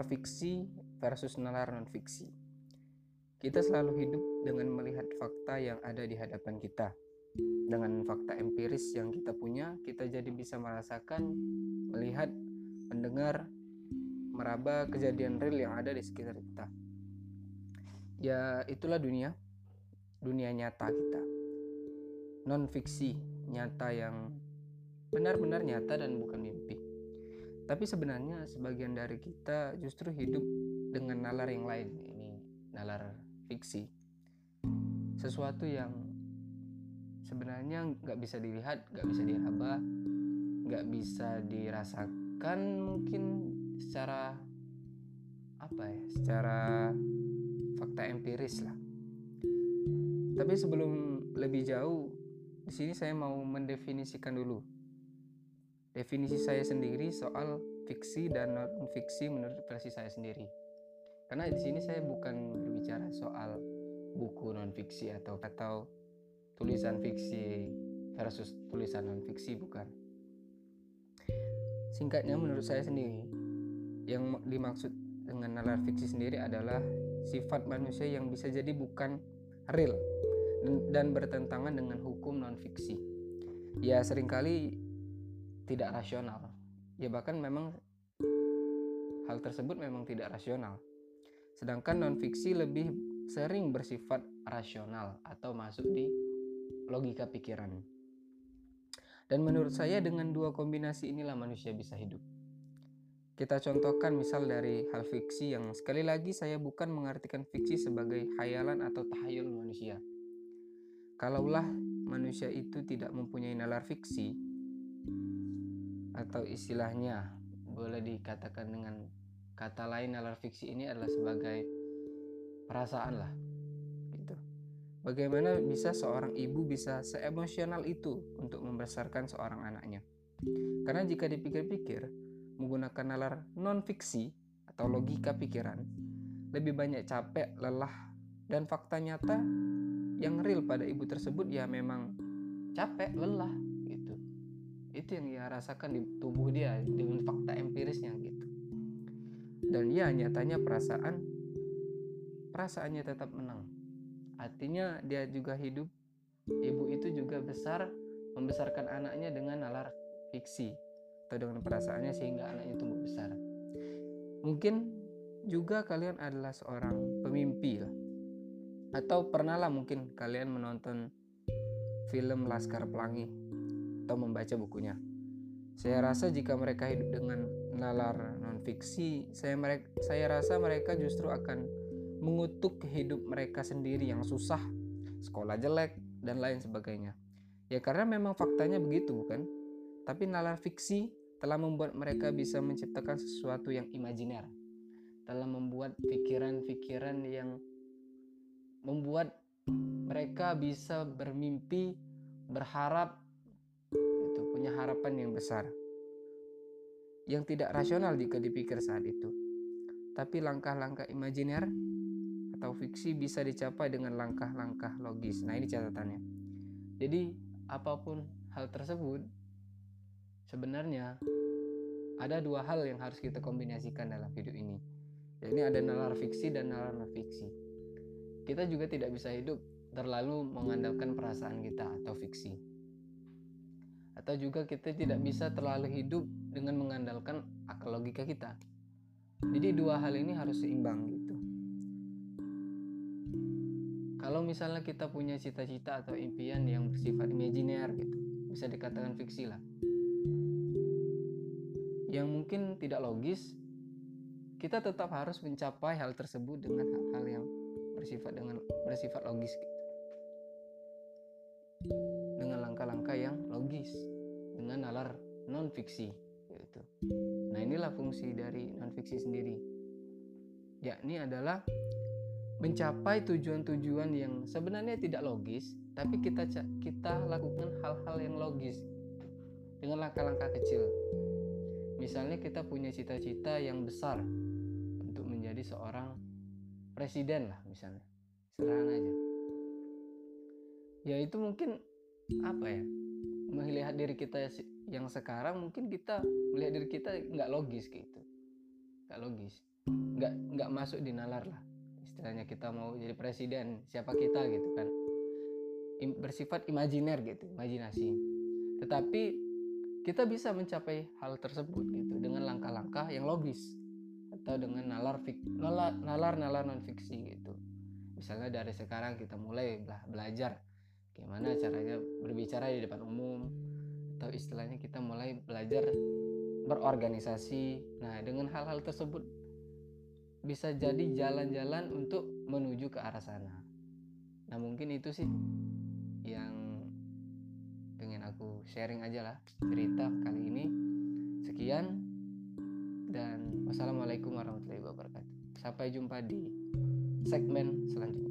nalar fiksi versus nalar non fiksi. Kita selalu hidup dengan melihat fakta yang ada di hadapan kita. Dengan fakta empiris yang kita punya, kita jadi bisa merasakan, melihat, mendengar, meraba kejadian real yang ada di sekitar kita. Ya, itulah dunia, dunia nyata kita. Non fiksi, nyata yang benar-benar nyata dan bukan mimpi. Tapi sebenarnya sebagian dari kita justru hidup dengan nalar yang lain. Ini nalar fiksi. Sesuatu yang sebenarnya nggak bisa dilihat, nggak bisa diraba, nggak bisa dirasakan mungkin secara apa ya, secara fakta empiris lah. Tapi sebelum lebih jauh, di sini saya mau mendefinisikan dulu definisi saya sendiri soal fiksi dan non fiksi menurut versi saya sendiri. Karena di sini saya bukan berbicara soal buku non fiksi atau atau tulisan fiksi versus tulisan non fiksi bukan. Singkatnya menurut saya sendiri yang dimaksud dengan nalar fiksi sendiri adalah sifat manusia yang bisa jadi bukan real dan bertentangan dengan hukum non fiksi. Ya sering kali tidak rasional. Ya bahkan memang hal tersebut memang tidak rasional. Sedangkan non fiksi lebih sering bersifat rasional atau masuk di logika pikiran. Dan menurut saya dengan dua kombinasi inilah manusia bisa hidup. Kita contohkan misal dari hal fiksi yang sekali lagi saya bukan mengartikan fiksi sebagai hayalan atau tahayul manusia. Kalaulah manusia itu tidak mempunyai nalar fiksi, atau istilahnya boleh dikatakan dengan kata lain nalar fiksi ini adalah sebagai perasaan lah gitu. Bagaimana bisa seorang ibu bisa seemosional itu untuk membesarkan seorang anaknya? Karena jika dipikir-pikir, menggunakan nalar non fiksi atau logika pikiran, lebih banyak capek, lelah, dan fakta nyata yang real pada ibu tersebut ya memang capek, lelah, itu yang ia rasakan di tubuh dia dengan fakta empirisnya gitu. Dan ya nyatanya perasaan perasaannya tetap menang. Artinya dia juga hidup. Ibu itu juga besar membesarkan anaknya dengan nalar fiksi atau dengan perasaannya sehingga anaknya tumbuh besar. Mungkin juga kalian adalah seorang pemimpi lah. Atau pernahlah mungkin kalian menonton film Laskar Pelangi atau membaca bukunya. Saya rasa jika mereka hidup dengan nalar non fiksi, saya mereka saya rasa mereka justru akan mengutuk hidup mereka sendiri yang susah, sekolah jelek dan lain sebagainya. Ya karena memang faktanya begitu bukan? Tapi nalar fiksi telah membuat mereka bisa menciptakan sesuatu yang imajiner. Telah membuat pikiran-pikiran yang membuat mereka bisa bermimpi, berharap punya harapan yang besar yang tidak rasional jika dipikir saat itu. Tapi langkah-langkah imajiner atau fiksi bisa dicapai dengan langkah-langkah logis. Nah, ini catatannya. Jadi, apa pun hal tersebut sebenarnya ada dua hal yang harus kita kombinasikan dalam hidup ini. Ini ada nalar fiksi dan nalar fiksi. Kita juga tidak bisa hidup terlalu mengandalkan perasaan kita atau fiksi atau juga kita tidak bisa terlalu hidup dengan mengandalkan akal logika kita. Jadi dua hal ini harus seimbang gitu. Kalau misalnya kita punya cita-cita atau impian yang bersifat imajiner gitu, bisa dikatakan fiksi lah. Yang mungkin tidak logis, kita tetap harus mencapai hal tersebut dengan hal-hal yang bersifat dengan bersifat logis gitu dengan langkah-langkah yang logis dengan nalar non fiksi gitu. Nah, inilah fungsi dari non fiksi sendiri. Yakni adalah mencapai tujuan-tujuan yang sebenarnya tidak logis, tapi kita kita lakukan hal-hal yang logis dengan langkah-langkah kecil. Misalnya kita punya cita-cita yang besar untuk menjadi seorang presiden lah misalnya. Sederhana aja. Ya itu mungkin apa ya melihat diri kita yang sekarang mungkin kita melihat diri kita nggak logis gitu. Nggak logis. Nggak nggak masuk di nalar lah. Istilahnya kita mau jadi presiden siapa kita gitu kan. Bersifat imajiner gitu imajinasi. Tetapi kita bisa mencapai hal tersebut gitu dengan langkah-langkah yang logis atau dengan nalar fik, nalar nalar nalar non fiksi gitu. Misalnya dari sekarang kita mulai bela belajar gimana caranya berbicara di depan umum? Atau istilahnya kita mulai belajar berorganisasi. Nah dengan hal-hal tersebut bisa jadi jalan-jalan untuk menuju ke arah sana. Nah mungkin itu sih yang pengen aku sharing aja lah cerita kali ini. Sekian dan wassalamualaikum warahmatullahi wabarakatuh. Sampai jumpa di segmen selanjutnya